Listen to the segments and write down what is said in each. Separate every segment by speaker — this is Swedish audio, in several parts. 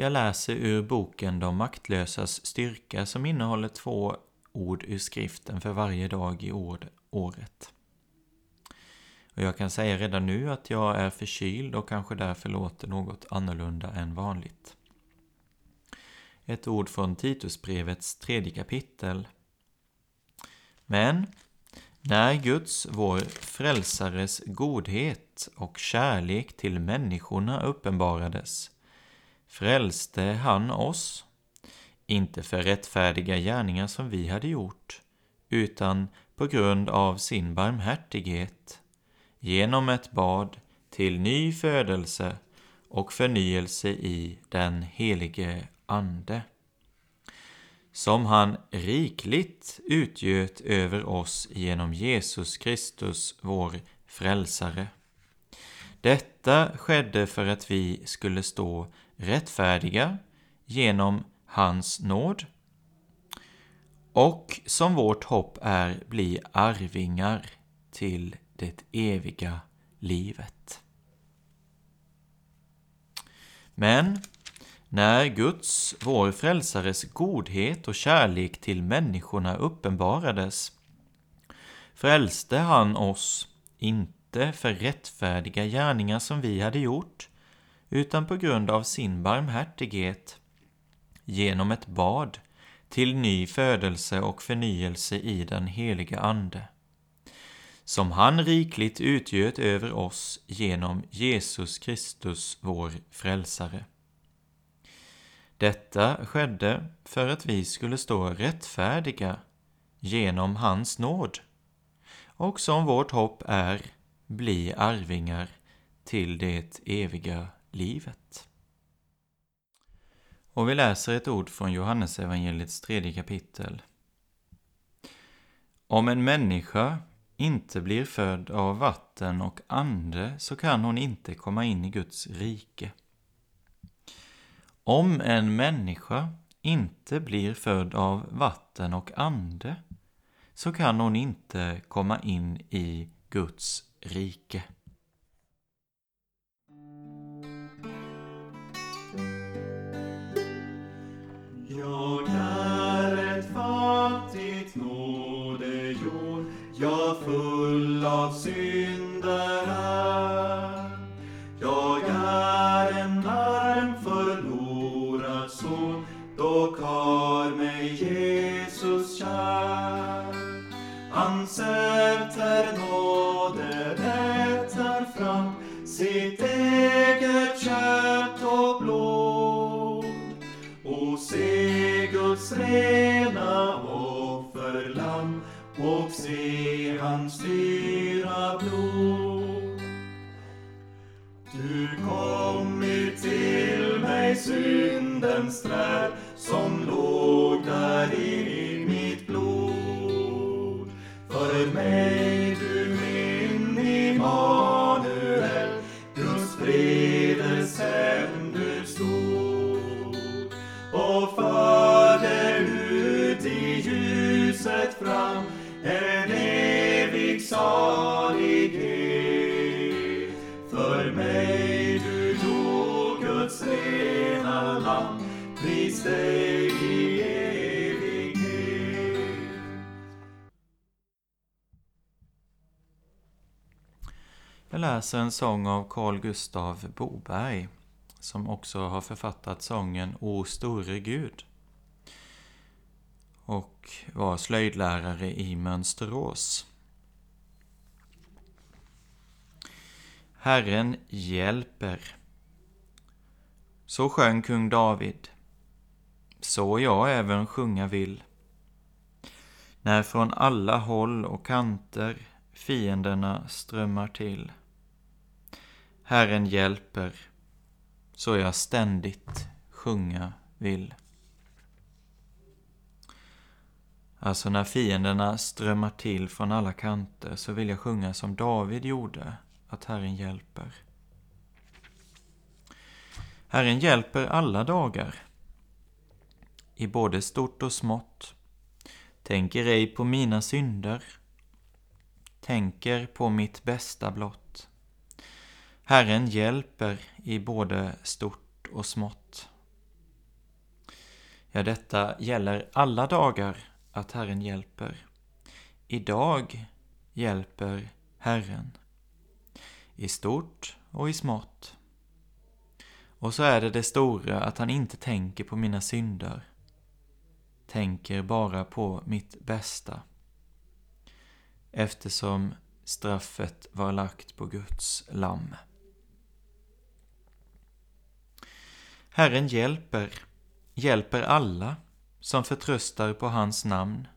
Speaker 1: Jag läser ur boken De maktlösas styrka som innehåller två ord ur skriften för varje dag i året. Och jag kan säga redan nu att jag är förkyld och kanske därför låter något annorlunda än vanligt. Ett ord från Titusbrevets tredje kapitel. Men när Guds, vår frälsares godhet och kärlek till människorna uppenbarades frälste han oss, inte för rättfärdiga gärningar som vi hade gjort, utan på grund av sin barmhärtighet, genom ett bad till ny födelse och förnyelse i den helige Ande, som han rikligt utgöt över oss genom Jesus Kristus, vår Frälsare. Detta skedde för att vi skulle stå rättfärdiga genom hans nåd och som vårt hopp är bli arvingar till det eviga livet. Men när Guds, vår frälsares godhet och kärlek till människorna uppenbarades frälste han oss inte för rättfärdiga gärningar som vi hade gjort utan på grund av sin barmhärtighet genom ett bad till ny födelse och förnyelse i den heliga Ande, som han rikligt utgöt över oss genom Jesus Kristus, vår Frälsare. Detta skedde för att vi skulle stå rättfärdiga genom hans nåd och som vårt hopp är bli arvingar till det eviga livet. Och vi läser ett ord från Johannesevangeliets tredje kapitel. Om en människa inte blir född av vatten och ande så kan hon inte komma in i Guds rike. Om en människa inte blir född av vatten och ande så kan hon inte komma in i Guds rike.
Speaker 2: Jag är ett fattigt nådejord, jag full av synder är. Salighet. För mig du dog, Guds rena lamm, pris dig i evighet.
Speaker 1: Jag läser en sång av Carl Gustav Boberg som också har författat sången O store Gud och var slöjdlärare i Mönsterås. Herren hjälper. Så sjöng kung David. Så jag även sjunga vill. När från alla håll och kanter fienderna strömmar till. Herren hjälper, så jag ständigt sjunga vill. Alltså när fienderna strömmar till från alla kanter så vill jag sjunga som David gjorde, att Herren hjälper. Herren hjälper alla dagar, i både stort och smått. Tänker ej på mina synder, tänker på mitt bästa blott. Herren hjälper i både stort och smått. Ja, detta gäller alla dagar att Herren hjälper. Idag hjälper Herren. I stort och i smått. Och så är det det stora att han inte tänker på mina synder. Tänker bara på mitt bästa. Eftersom straffet var lagt på Guds lamm. Herren hjälper, hjälper alla som förtröstar på hans namn.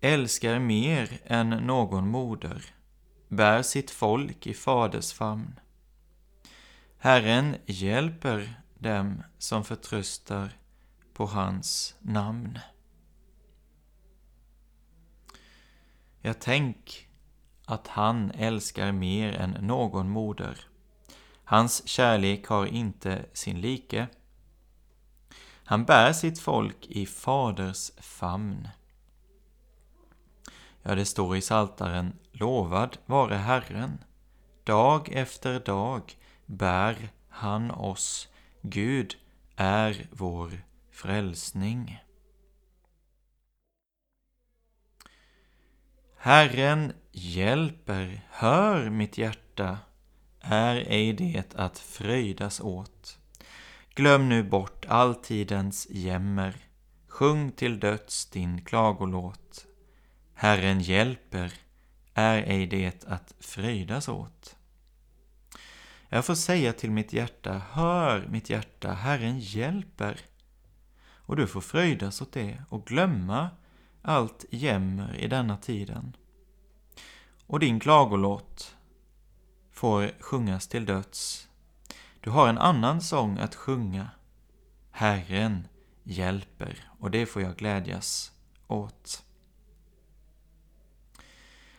Speaker 1: Älskar mer än någon moder, bär sitt folk i faders famn. Herren hjälper dem som förtröstar på hans namn. Jag tänk att han älskar mer än någon moder. Hans kärlek har inte sin like. Han bär sitt folk i faders famn. Ja, det står i Saltaren Lovad vare Herren. Dag efter dag bär han oss. Gud är vår frälsning. Herren hjälper, hör mitt hjärta, är ej det att fröjdas åt. Glöm nu bort alltidens jämmer, sjung till döds din klagolåt. Herren hjälper, är ej det att fröjdas åt. Jag får säga till mitt hjärta, hör mitt hjärta, Herren hjälper. Och du får fröjdas åt det och glömma allt jämmer i denna tiden. Och din klagolåt får sjungas till döds. Du har en annan sång att sjunga. Herren hjälper, och det får jag glädjas åt.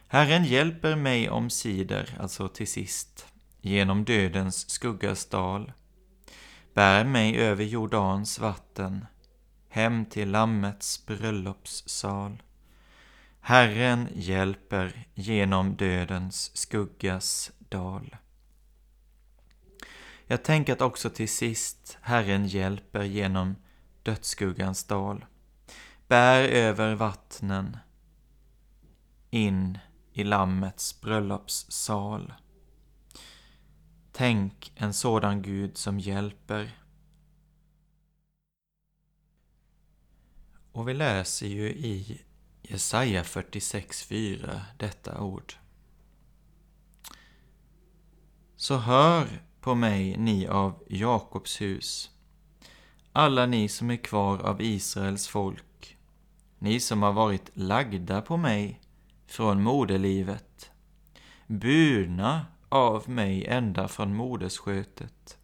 Speaker 1: Herren hjälper mig om sidor, alltså till sist, genom dödens skuggas dal. Bär mig över Jordans vatten, hem till Lammets bröllopssal. Herren hjälper genom dödens skuggas dal. Jag tänker att också till sist Herren hjälper genom dödsskuggans dal. Bär över vattnen in i Lammets bröllopssal. Tänk en sådan Gud som hjälper. Och vi läser ju i Jesaja 46.4 detta ord. Så hör på mig, ni av Jakobs hus, alla ni som är kvar av Israels folk, ni som har varit lagda på mig från moderlivet, burna av mig ända från moderskötet.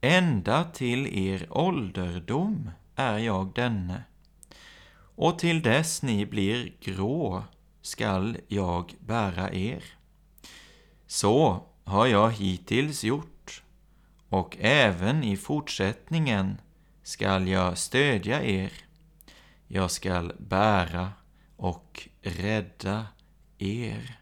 Speaker 1: Ända till er ålderdom är jag denne, och till dess ni blir grå skall jag bära er. Så har jag hittills gjort, och även i fortsättningen skall jag stödja er. Jag skall bära och rädda er.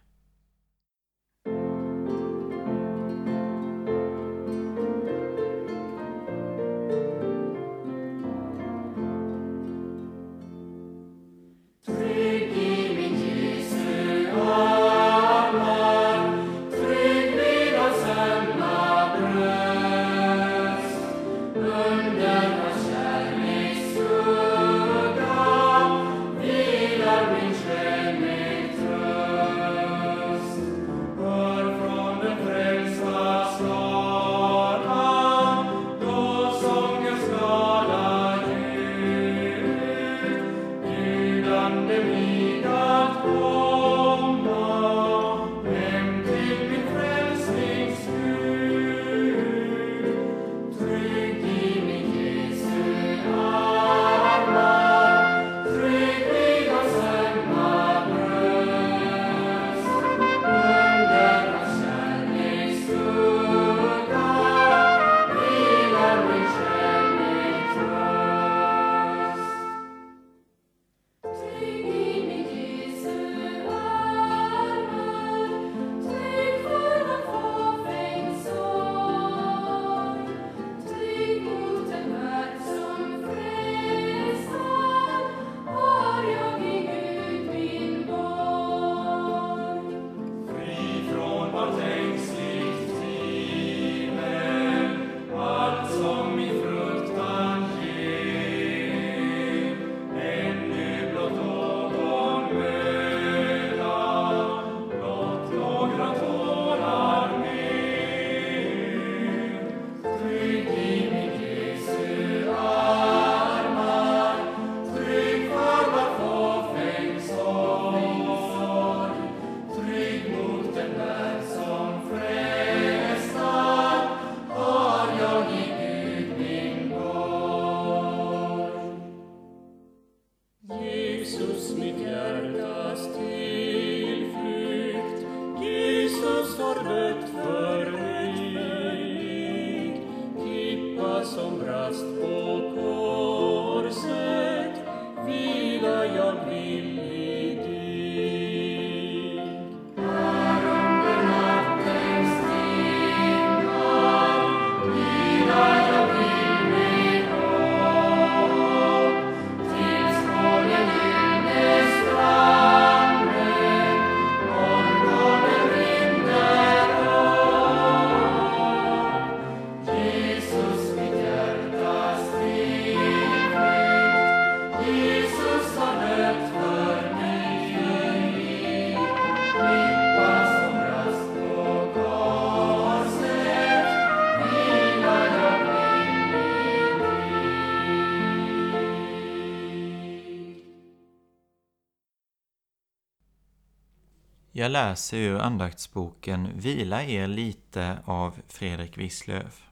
Speaker 1: Jag läser ur andaktsboken Vila er lite av Fredrik Wisslöf.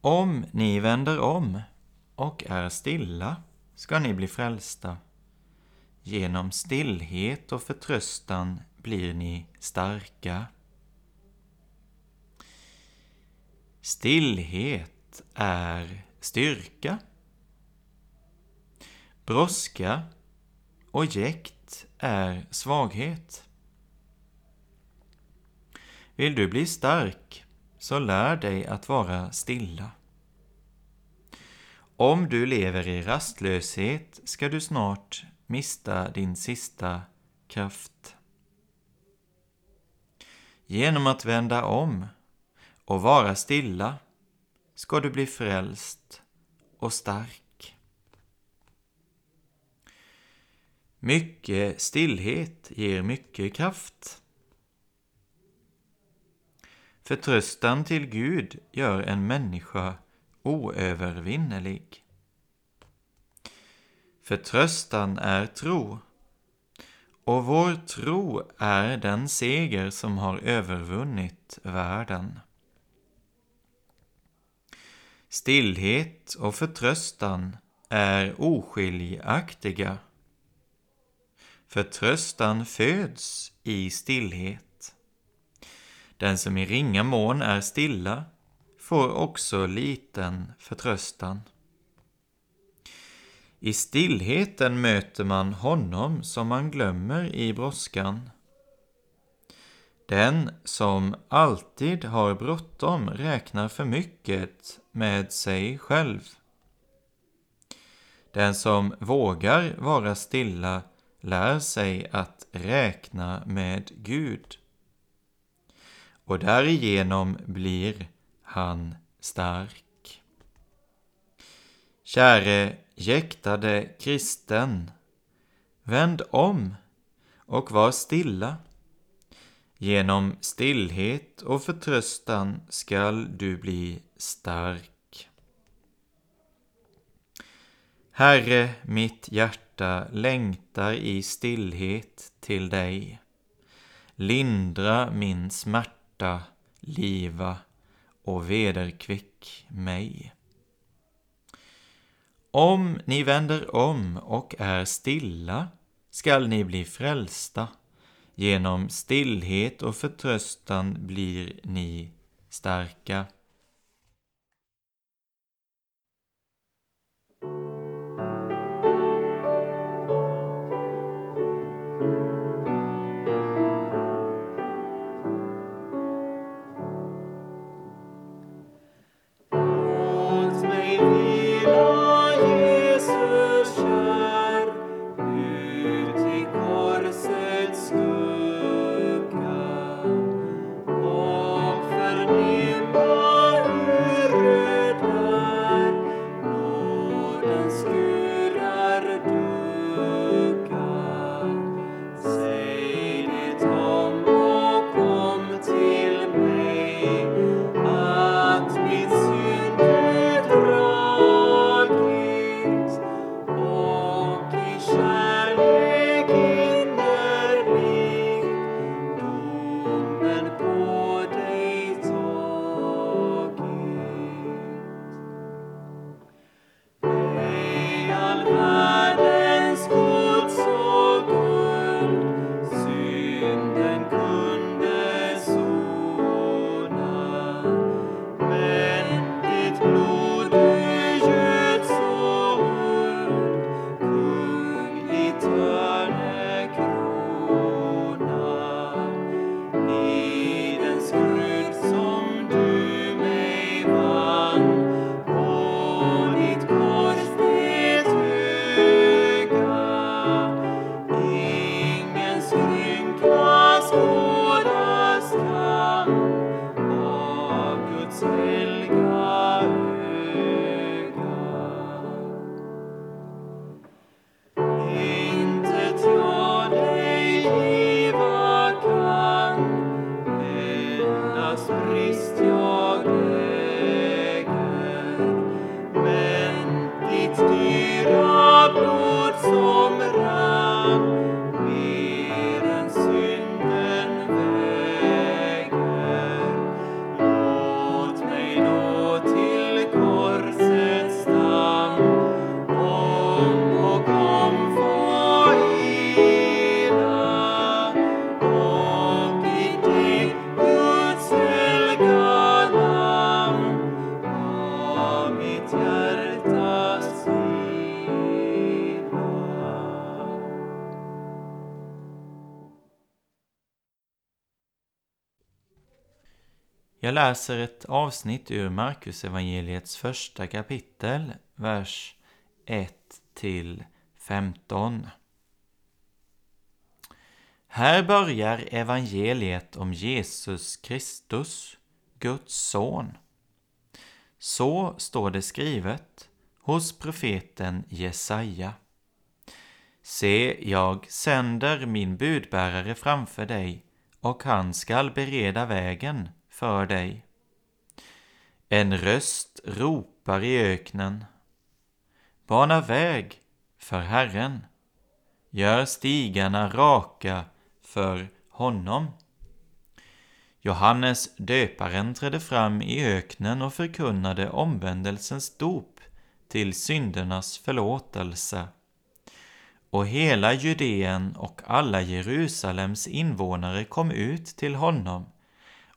Speaker 1: Om ni vänder om och är stilla ska ni bli frälsta. Genom stillhet och förtröstan blir ni starka. Stillhet är styrka. Brådska och jäkt är svaghet. Vill du bli stark, så lär dig att vara stilla. Om du lever i rastlöshet ska du snart mista din sista kraft. Genom att vända om och vara stilla ska du bli frälst och stark. Mycket stillhet ger mycket kraft. Förtröstan till Gud gör en människa oövervinnerlig. Förtröstan är tro, och vår tro är den seger som har övervunnit världen. Stillhet och förtröstan är oskiljaktiga. Förtröstan föds i stillhet. Den som i ringa mån är stilla får också liten förtröstan. I stillheten möter man honom som man glömmer i brådskan. Den som alltid har bråttom räknar för mycket med sig själv. Den som vågar vara stilla lär sig att räkna med Gud. Och därigenom blir han stark. Käre jäktade kristen, vänd om och var stilla. Genom stillhet och förtröstan skall du bli stark. Herre, mitt hjärta längtar i stillhet till dig. Lindra min smärta, liva och vederkvick mig. Om ni vänder om och är stilla skall ni bli frälsta. Genom stillhet och förtröstan blir ni starka. Jag läser ett avsnitt ur Markus evangeliets första kapitel, vers 1 till 15. Här börjar evangeliet om Jesus Kristus, Guds son. Så står det skrivet hos profeten Jesaja. Se, jag sänder min budbärare framför dig och han skall bereda vägen för dig. En röst ropar i öknen. Bana väg för Herren. Gör stigarna raka för honom. Johannes döparen trädde fram i öknen och förkunnade omvändelsens dop till syndernas förlåtelse. Och hela Judeen och alla Jerusalems invånare kom ut till honom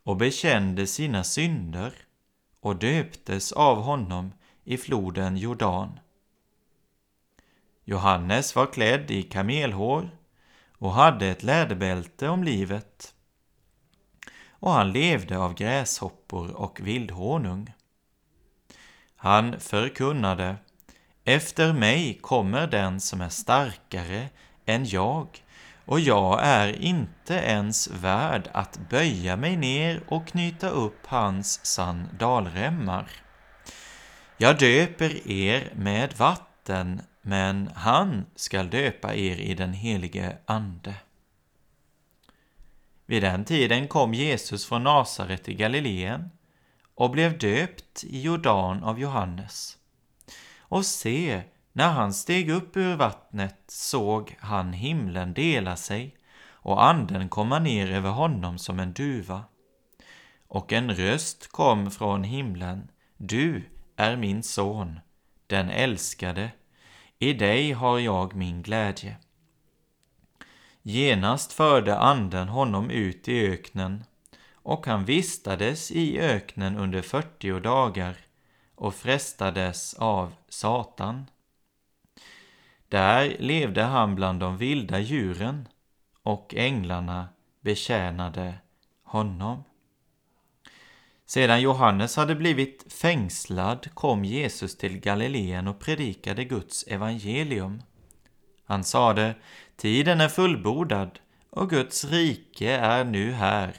Speaker 1: och bekände sina synder och döptes av honom i floden Jordan. Johannes var klädd i kamelhår och hade ett läderbälte om livet och han levde av gräshoppor och vildhonung. Han förkunnade Efter mig kommer den som är starkare än jag och jag är inte ens värd att böja mig ner och knyta upp hans sandalremmar. Jag döper er med vatten, men han skall döpa er i den helige Ande. Vid den tiden kom Jesus från Nasaret i Galileen och blev döpt i Jordan av Johannes. Och se, när han steg upp ur vattnet såg han himlen dela sig och anden komma ner över honom som en duva. Och en röst kom från himlen. Du är min son, den älskade. I dig har jag min glädje. Genast förde anden honom ut i öknen, och han vistades i öknen under fyrtio dagar och frestades av Satan. Där levde han bland de vilda djuren, och änglarna betjänade honom. Sedan Johannes hade blivit fängslad kom Jesus till Galileen och predikade Guds evangelium. Han sade, tiden är fullbordad och Guds rike är nu här.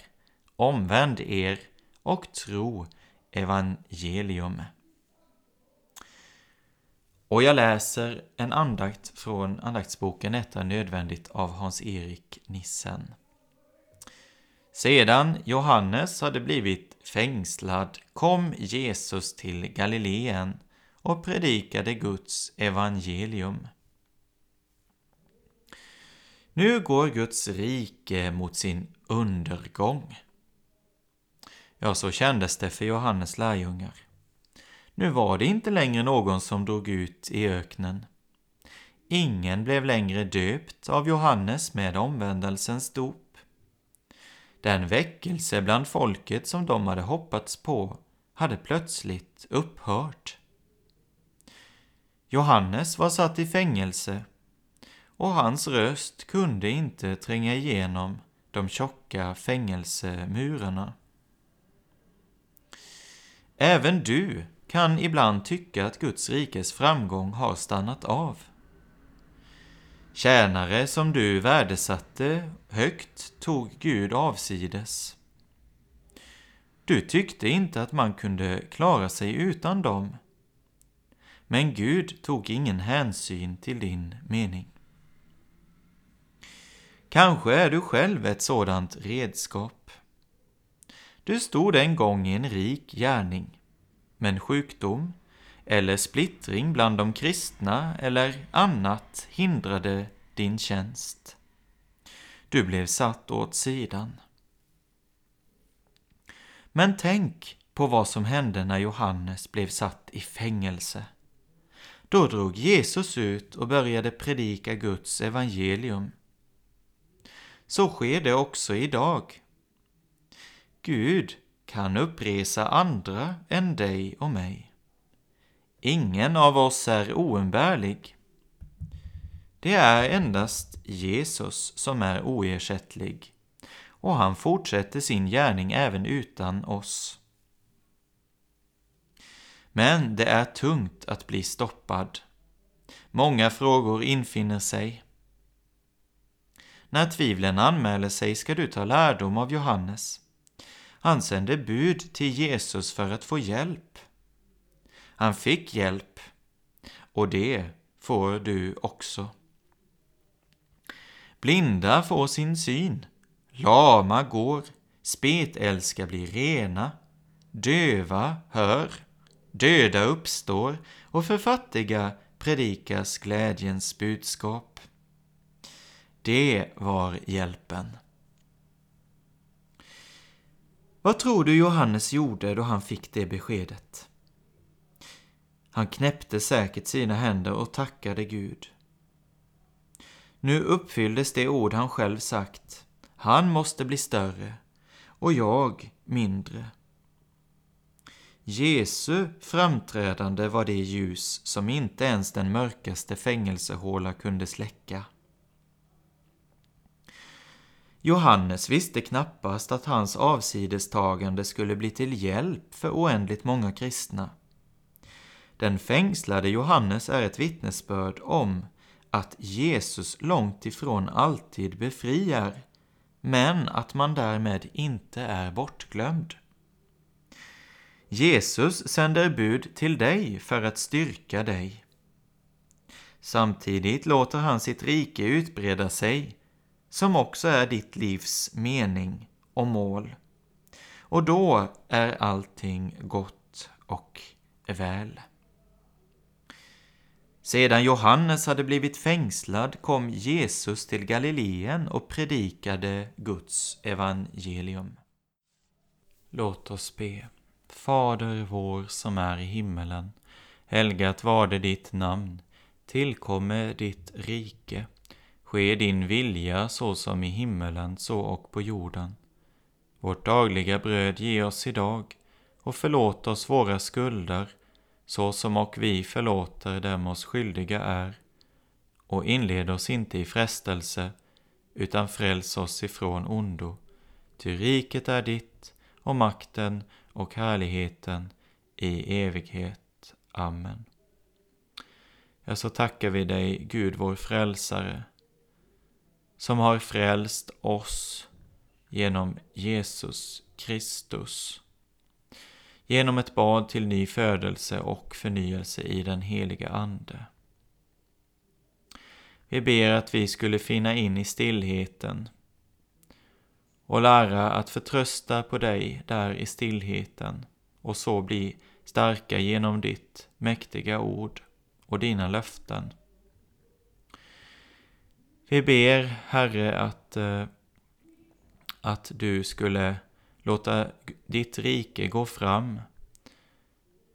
Speaker 1: Omvänd er och tro evangelium. Och jag läser en andakt från andaktsboken Detta är nödvändigt av Hans-Erik Nissen. Sedan Johannes hade blivit fängslad kom Jesus till Galileen och predikade Guds evangelium. Nu går Guds rike mot sin undergång. Ja, så kändes det för Johannes lärjungar. Nu var det inte längre någon som drog ut i öknen. Ingen blev längre döpt av Johannes med omvändelsens dop. Den väckelse bland folket som de hade hoppats på hade plötsligt upphört. Johannes var satt i fängelse och hans röst kunde inte tränga igenom de tjocka fängelsemurarna. Även du kan ibland tycka att Guds rikes framgång har stannat av. Tjänare som du värdesatte högt tog Gud avsides. Du tyckte inte att man kunde klara sig utan dem. Men Gud tog ingen hänsyn till din mening. Kanske är du själv ett sådant redskap. Du stod en gång i en rik gärning men sjukdom eller splittring bland de kristna eller annat hindrade din tjänst. Du blev satt åt sidan. Men tänk på vad som hände när Johannes blev satt i fängelse. Då drog Jesus ut och började predika Guds evangelium. Så sker det också idag. Gud kan uppresa andra än dig och mig. Ingen av oss är oumbärlig. Det är endast Jesus som är oersättlig och han fortsätter sin gärning även utan oss. Men det är tungt att bli stoppad. Många frågor infinner sig. När tvivlen anmäler sig ska du ta lärdom av Johannes. Han sände bud till Jesus för att få hjälp. Han fick hjälp, och det får du också. Blinda får sin syn, lama går, spetälska blir rena, döva hör, döda uppstår och för fattiga predikas glädjens budskap. Det var hjälpen. Vad tror du Johannes gjorde då han fick det beskedet? Han knäppte säkert sina händer och tackade Gud. Nu uppfylldes det ord han själv sagt. Han måste bli större och jag mindre. Jesu framträdande var det ljus som inte ens den mörkaste fängelsehåla kunde släcka. Johannes visste knappast att hans avsidestagande skulle bli till hjälp för oändligt många kristna. Den fängslade Johannes är ett vittnesbörd om att Jesus långt ifrån alltid befriar, men att man därmed inte är bortglömd. Jesus sänder bud till dig för att styrka dig. Samtidigt låter han sitt rike utbreda sig, som också är ditt livs mening och mål. Och då är allting gott och väl. Sedan Johannes hade blivit fängslad kom Jesus till Galileen och predikade Guds evangelium. Låt oss be. Fader vår som är i himmelen. Helgat varde ditt namn. Tillkomme ditt rike. Ske din vilja så som i himmelen så och på jorden. Vårt dagliga bröd ge oss idag och förlåt oss våra skulder så som och vi förlåter dem oss skyldiga är. Och inled oss inte i frestelse, utan fräls oss ifrån ondo. Ty riket är ditt, och makten och härligheten i evighet. Amen. Ja, så tackar vi dig, Gud vår frälsare, som har frälst oss genom Jesus Kristus genom ett bad till ny födelse och förnyelse i den heliga Ande. Vi ber att vi skulle finna in i stillheten och lära att förtrösta på dig där i stillheten och så bli starka genom ditt mäktiga ord och dina löften. Vi ber, Herre, att, eh, att du skulle låta ditt rike gå fram,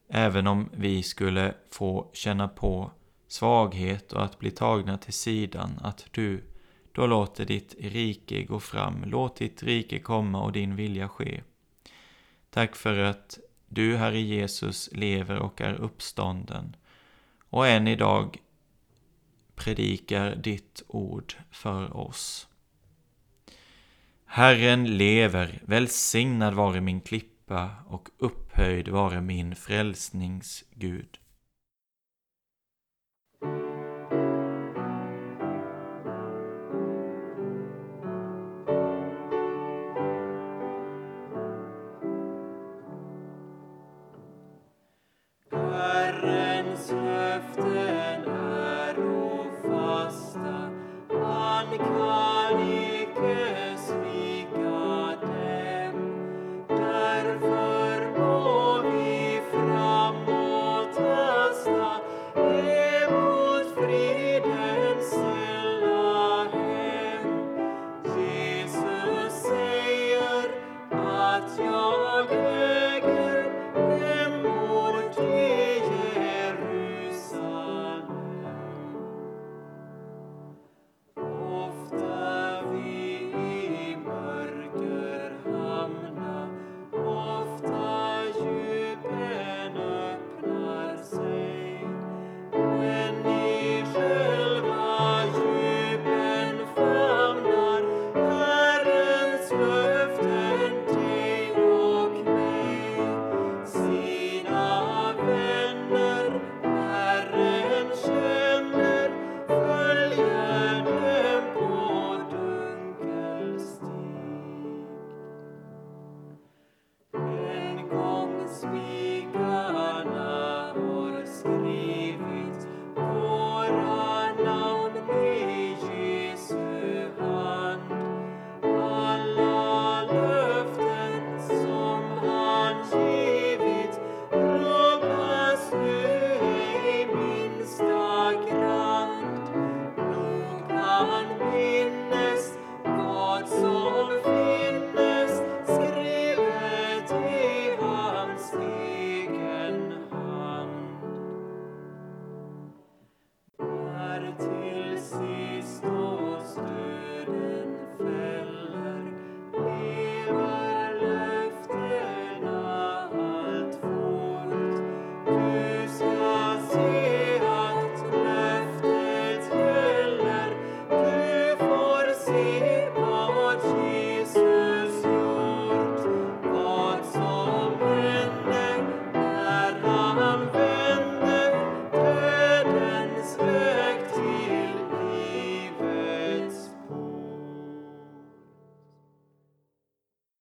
Speaker 1: även om vi skulle få känna på svaghet och att bli tagna till sidan, att du då låter ditt rike gå fram. Låt ditt rike komma och din vilja ske. Tack för att du, Herre Jesus, lever och är uppstånden och än idag predikar ditt ord för oss. Herren lever, välsignad vare min klippa och upphöjd vare min frälsningsgud.